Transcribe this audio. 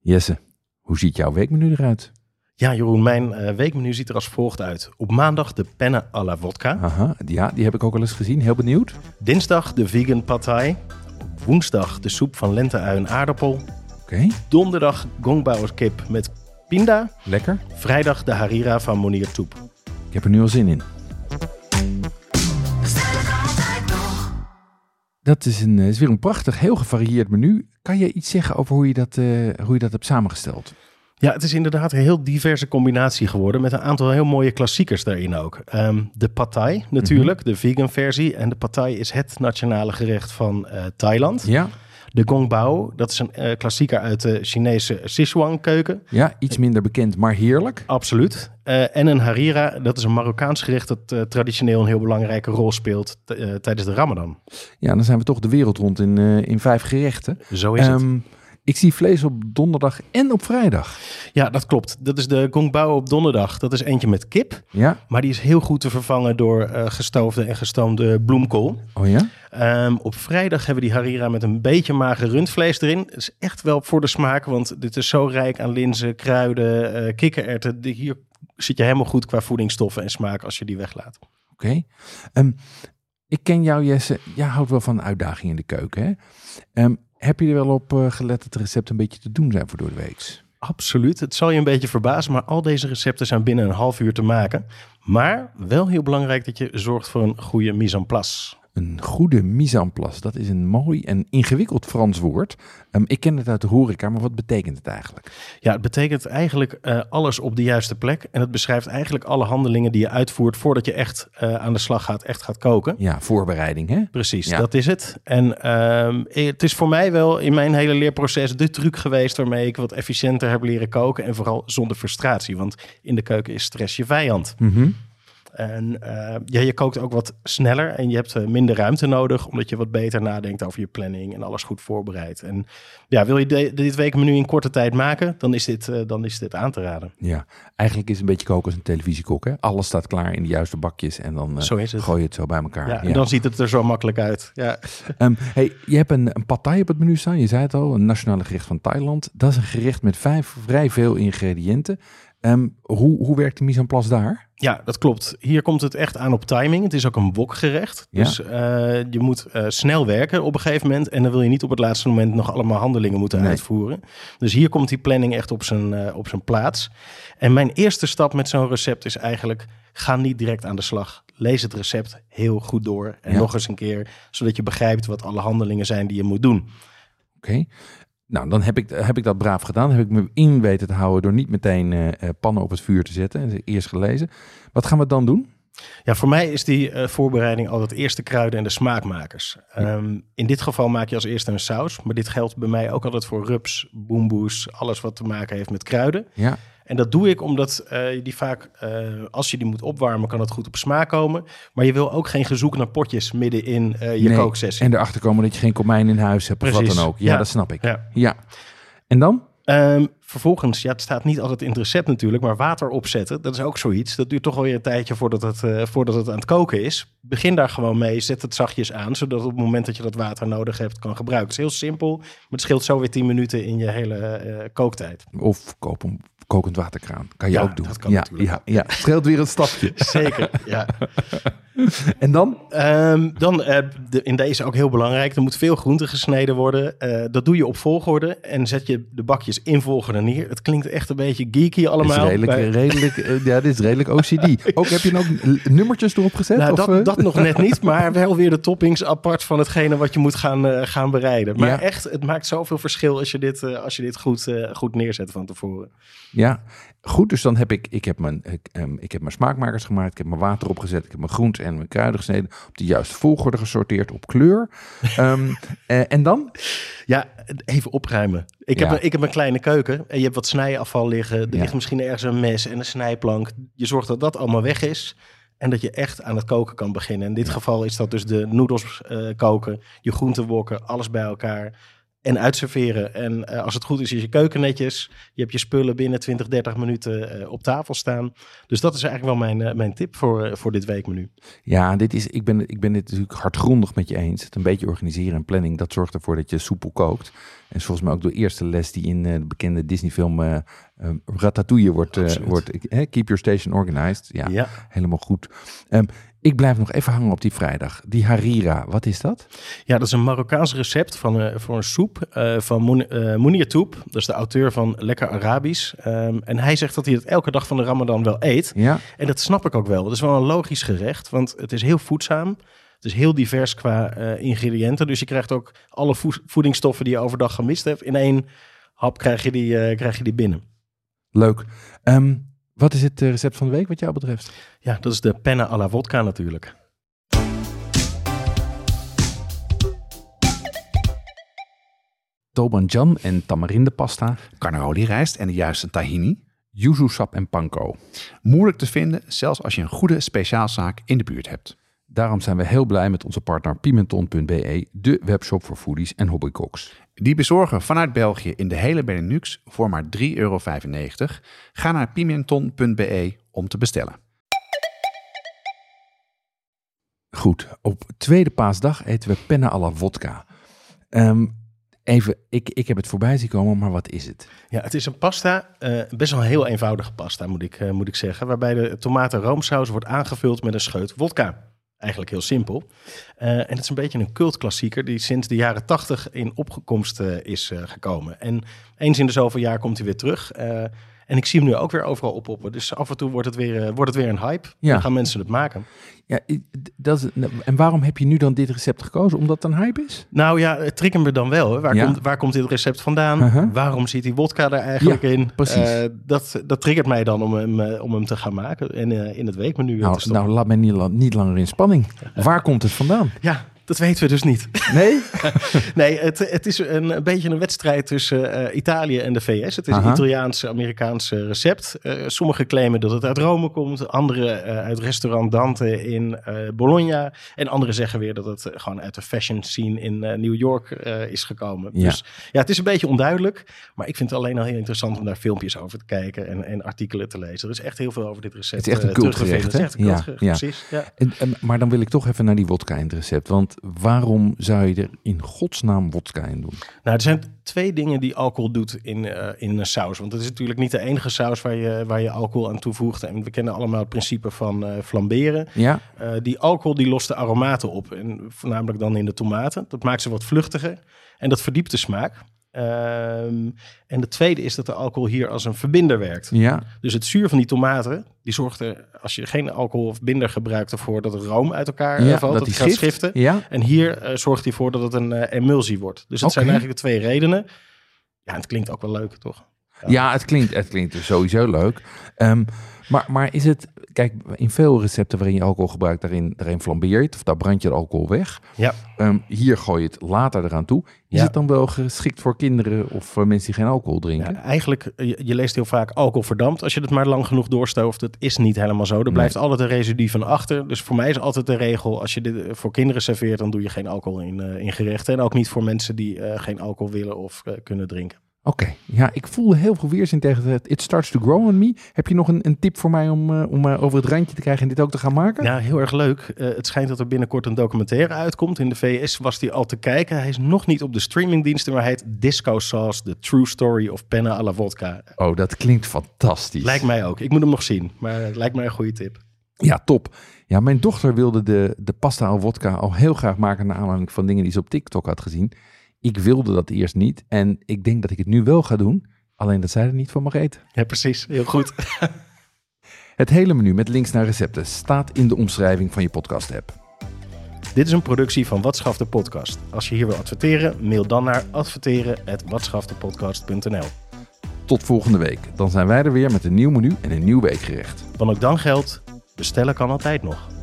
Jesse, hoe ziet jouw weekmenu eruit? Ja, Jeroen, mijn eh, weekmenu ziet er als volgt uit. Op maandag de penne à la vodka. Aha, ja, die heb ik ook al eens gezien. Heel benieuwd. Dinsdag de vegan pad thai. Op woensdag de soep van lente-ui en aardappel. Oké, Donderdag gongbauer kip met pinda. lekker. Vrijdag de harira van Monier Toep. Ik heb er nu al zin in. Dat is, een, eh, is weer een prachtig, heel gevarieerd menu. Kan je iets zeggen over hoe je dat, eh, hoe je dat hebt samengesteld? Ja, het is inderdaad een heel diverse combinatie geworden met een aantal heel mooie klassiekers daarin ook. Ehm, de pad thai natuurlijk, de vegan versie. En de pad thai is het nationale gerecht van eh, Thailand. Ja, De gong bao, dat is een eh, klassieker uit de Chinese Sichuan keuken. ja iets minder bekend, maar heerlijk. Absoluut. Eh, en een harira, dat is een Marokkaans gerecht dat eh, traditioneel een heel belangrijke rol speelt tijdens de Ramadan. Ja, dan zijn we toch de wereld rond in, in vijf gerechten. Zo is het. Ehm, ik zie vlees op donderdag en op vrijdag. Ja, dat klopt. Dat is de gong bao op donderdag. Dat is eentje met kip, Ja, maar die is heel goed te vervangen door gestoofde en gestoomde bloemkool. oh ja? Ehm, op vrijdag hebben we die harira met een beetje mager rundvlees erin. Het is echt wel voor de smaak, want dit is zo rijk aan linzen, kruiden, eh kikkererwten. Hier zit je helemaal goed qua voedingsstoffen en smaak als je die weglaat. Oké. Ehm, ik ken jou, Jesse. Jij houdt wel van uitdaging in de keuken, hè? Ehm, heb je er wel op eh, gelet dat de recepten een beetje te doen zijn voor door de week? Absoluut. Het zal je een beetje verbazen, maar al deze recepten zijn binnen een half uur te maken. Maar wel heel belangrijk dat je zorgt voor een goede mise en place. Een goede mise en place, dat is een mooi en ingewikkeld Frans woord. Ehm, ik ken het uit de horeca, maar wat betekent het eigenlijk? Ja, het betekent eigenlijk eh, alles op de juiste plek. En het beschrijft eigenlijk alle handelingen die je uitvoert voordat je echt eh, aan de slag gaat, echt gaat koken. Ja, voorbereiding, hè? Precies, Ja. dat is het. En ehm, het is voor mij wel in mijn hele leerproces de truc geweest waarmee ik wat efficiënter heb leren koken. En vooral zonder frustratie, want in de keuken is stress je vijand. Mhm. En eh, ja, je kookt ook wat sneller en je hebt eh, minder ruimte nodig, omdat je wat beter nadenkt over je planning en alles goed voorbereidt. En ja, wil je de- dit weekmenu in korte tijd maken, dan is dit, eh, dan is dit aan te raden. Ja, eigenlijk is het een beetje koken als een televisiekok, hè? Alles staat klaar in de juiste bakjes en dan gooi je het zo bij elkaar. Ja, en dan ziet het er zo makkelijk uit. Ja. Ehm, hey, je hebt een, een pad thai op het menu staan. Je zei het al, een nationale gerecht van Thailand. Dat is een gerecht met vijf, vrij veel ingrediënten. Ehm, hoe, hoe werkt de mise en place daar? Ja, dat klopt. Hier komt het echt aan op timing. Het is ook een wokgerecht. Ja. Dus eh, je moet eh, snel werken op een gegeven moment. En dan wil je niet op het laatste moment nog allemaal handelingen moeten Nee. uitvoeren. Dus hier komt die planning echt op zijn, eh, op zijn plaats. En mijn eerste stap met zo'n recept is eigenlijk... ga niet direct aan de slag. Lees het recept heel goed door. En Ja. nog eens een keer, zodat je begrijpt wat alle handelingen zijn die je moet doen. Oké. Nou, dan heb ik, heb ik dat braaf gedaan. Heb ik me in weten te houden door niet meteen eh, eh, pannen op het vuur te zetten. Eerst gelezen. Wat gaan we dan doen? Ja, voor mij is die eh, voorbereiding altijd eerst de kruiden en de smaakmakers. Ehm, in dit geval maak je als eerste een saus. Maar dit geldt bij mij ook altijd voor rups, boemboes, alles wat te maken heeft met kruiden. Ja, En dat doe ik omdat eh, die vaak, eh, als je die moet opwarmen, kan het goed op smaak komen. Maar je wil ook geen gezoek naar potjes midden in je Nee, kooksessie. En erachter komen dat je geen komijn in huis hebt of wat dan ook. Ja, Ja. dat snap ik. Ja. ja. En dan? Ehm, vervolgens, ja, het staat niet altijd in het recept natuurlijk, maar water opzetten, dat is ook zoiets. Dat duurt toch wel weer een tijdje voordat het, eh, voordat het aan het koken is. Begin daar gewoon mee, zet het zachtjes aan, zodat op het moment dat je dat water nodig hebt, kan gebruiken. Het is heel simpel, maar het scheelt zo weer 10 minuten in je hele eh, kooktijd. Of koop een kokend waterkraan. Kan je Ja, ook doen. dat kan ja, natuurlijk ja, ja. Scheelt weer een stapje. Zeker, ja. En dan? Ehm, dan eh, de, in deze ook heel belangrijk, er moet veel groente gesneden worden. Eh, dat doe je op volgorde en zet je de bakjes in volgorde neer. Het klinkt echt een beetje geeky Dit is allemaal. redelijk, bij- redelijk, eh, ja, dit is redelijk OCD. Ook heb je dan ook l- nummertjes erop gezet? Nou, of, dat, dat nog net niet, maar wel weer de toppings apart van hetgene wat je moet gaan, gaan bereiden. Maar Ja. echt, het maakt zoveel verschil als je dit, als je dit goed, goed neerzet van tevoren. Ja, goed. Dus dan heb ik, ik heb, mijn, ik, ehm, ik heb mijn smaakmakers gemaakt. Ik heb mijn water opgezet. Ik heb mijn groenten en mijn kruiden gesneden. Op de juiste volgorde gesorteerd op kleur. Ehm, eh, en dan? Ja, even opruimen. Ik, Ja. heb, een- ik heb een kleine keuken en je hebt wat snijafval liggen. Er Ja. ligt misschien ergens een mes en een snijplank. Je zorgt dat dat allemaal weg is. En dat je echt aan het koken kan beginnen. In dit geval is dat dus de noedels eh, koken, je groenten wokken, alles bij elkaar. En uitserveren. En eh, als het goed is, is je keuken netjes. Je hebt je spullen binnen 20, 30 minuten eh, op tafel staan. Dus dat is eigenlijk wel mijn, eh, mijn tip voor, voor dit weekmenu. Ja, dit is, ik, ben, ik ben dit natuurlijk hardgrondig met je eens. Het een beetje organiseren en planning, dat zorgt ervoor dat je soepel kookt. En is volgens mij ook de eerste les die in de bekende Disney-film Ratatouille wordt, wordt Keep Your Station Organized. Ja, Ja. helemaal goed. Ehm, ik blijf nog even hangen op die vrijdag. Die harira, wat is dat? Ja, dat is een Marokkaans recept van, eh, voor een soep eh, van Moen- eh, Mounir Toep. Dat is de auteur van Lekker Arabisch. Ehm, en hij zegt dat hij het elke dag van de Ramadan wel eet. Ja, En dat snap ik ook wel. Het is wel een logisch gerecht, want het is heel voedzaam. Het is heel divers qua ingrediënten. Dus je krijgt ook alle voed- voedingsstoffen die je overdag gemist hebt. In één hap krijg je die, krijg je die binnen. leuk. Ehm, wat is het eh, recept van de week wat jou betreft? Ja, dat is de penna à la vodka natuurlijk. Tobanjan en tamarindepasta, Carnaroli rijst en de juiste tahini. yuzu sap en panko. Moeilijk te vinden, zelfs als je een goede speciaalzaak in de buurt hebt. Daarom zijn we heel blij met onze partner Pimenton.be, de webshop voor foodies en hobbycooks. Die bezorgen vanuit België in de hele Benelux voor maar 3,95 euro. Ga naar pimenton.be om te bestellen. Goed, op tweede paasdag eten we penna alla vodka. Ehm, even, ik, ik heb het voorbij zien komen, maar wat is het? Ja, het is een pasta, eh, best wel een heel eenvoudige pasta moet ik, eh, moet ik zeggen. Waarbij de tomaten-roomsaus wordt aangevuld met een scheut vodka. Eigenlijk heel simpel. Eh, en het is een beetje een cultklassieker die sinds de jaren tachtig in opkomst eh, is eh, gekomen. En eens in de zoveel jaar komt hij weer terug. Eh, en ik zie hem nu ook weer overal oppoppen. Dus af en toe wordt het weer, eh, wordt het weer een hype. Ja. Dan gaan mensen het maken. Ja, dat is, en waarom heb je nu dan dit recept gekozen? Omdat het een hype is? Nou ja, het triggert me dan wel. hè. Waar, Ja. komt, waar komt dit recept vandaan? Uh-huh. Waarom zit die wodka er eigenlijk Ja, in? precies. Eh, dat, dat triggert mij dan om hem, eh, om hem te gaan maken en eh, in het weekmenu eh, te Nou, stoppen. nou, laat mij niet, niet langer in spanning. Waar komt het vandaan? Ja, dat weten we dus niet. Nee? nee, het, het is een, een beetje een wedstrijd tussen eh, Italië en de VS. Het is Aha. een Italiaans-Amerikaans eh, recept. Eh, sommigen claimen dat het uit Rome komt. Anderen eh, uit restaurant Dante in Bologna. En anderen zeggen weer dat het gewoon uit de fashion scene in New York is gekomen. Ja. Dus ja, het is een beetje onduidelijk. Maar ik vind het alleen al heel interessant om daar filmpjes over te kijken en, en artikelen te lezen. Er is echt heel veel over dit recept Het is echt een cultgerecht, vinden. Het is hè? echt een Ja, precies. Ja. En, en- maar dan wil ik toch even naar die wodka in het recept. Want waarom zou je er in godsnaam wodka in doen? Nou, er zijn twee dingen die alcohol doet in, eh, in een saus. Want het is natuurlijk niet de enige saus waar je, waar je alcohol aan toevoegt. En we kennen allemaal het principe van eh, flamberen. Ja, Eh, die alcohol die lost de aromaten op. En voornamelijk dan in de tomaten. Dat maakt ze wat vluchtiger. En dat verdiept de smaak. Ehm, en de tweede is dat de alcohol hier als een verbinder werkt. ja, Dus het zuur van die tomaten, die zorgt er, als je geen alcohol of binder gebruikt, ervoor dat het room uit elkaar eh, ja valt. Dat, die gaat schiften. Ja, En hier eh, zorgt hij voor dat het een eh, emulsie wordt. Dus dat zijn eigenlijk de twee redenen. Ja, het klinkt ook wel leuk, toch? Ja, het klinkt, het klinkt sowieso leuk. Ehm, maar, maar is het, kijk, in veel recepten waarin je alcohol gebruikt, daarin, daarin flambeer je het, of daar brand je de alcohol weg. Ja. Ehm, hier gooi je het later eraan toe. Is Ja. het dan wel geschikt voor kinderen of voor mensen die geen alcohol drinken? Ja, eigenlijk, je, je leest heel vaak alcohol verdampt als je het maar lang genoeg doorstooft. Dat is niet helemaal zo. Er blijft altijd een residu van achter. Dus voor mij is altijd de regel, als je dit eh, voor kinderen serveert, dan doe je geen alcohol in, eh, in gerechten. En ook niet voor mensen die eh, geen alcohol willen of kunnen drinken. Oké, ja, ik voelde heel veel weerzin tegen het It Starts to Grow on Me. Heb je nog een, een tip voor mij om, eh, om eh, over het randje te krijgen en dit ook te gaan maken? Ja, heel erg leuk. Eh, het schijnt dat er binnenkort een documentaire uitkomt. In de VS was die al te kijken. Hij is nog niet op de streamingdiensten, maar hij heet Disco Sauce, The True Story of Penna à la Vodka. Oh, dat klinkt fantastisch. Lijkt mij ook. Ik moet hem nog zien, maar het lijkt mij een goede tip. Ja, top. Ja, mijn dochter wilde de, de pasta al vodka al heel graag maken naar aanleiding van dingen die ze op TikTok had gezien. Ik wilde dat eerst niet en ik denk dat ik het nu wel ga doen. Alleen dat zij er niet van mag eten. Ja, precies. Heel goed. Het hele menu met links naar recepten staat in de omschrijving van je podcast app. Dit is een productie van Wat Schaft de Podcast. Als je hier wil adverteren, mail dan naar adverteren@watschaftepodcast.nl. Tot volgende week. Dan zijn wij er weer met een nieuw menu en een nieuw weekgerecht. Want ook dan geldt, bestellen kan altijd nog.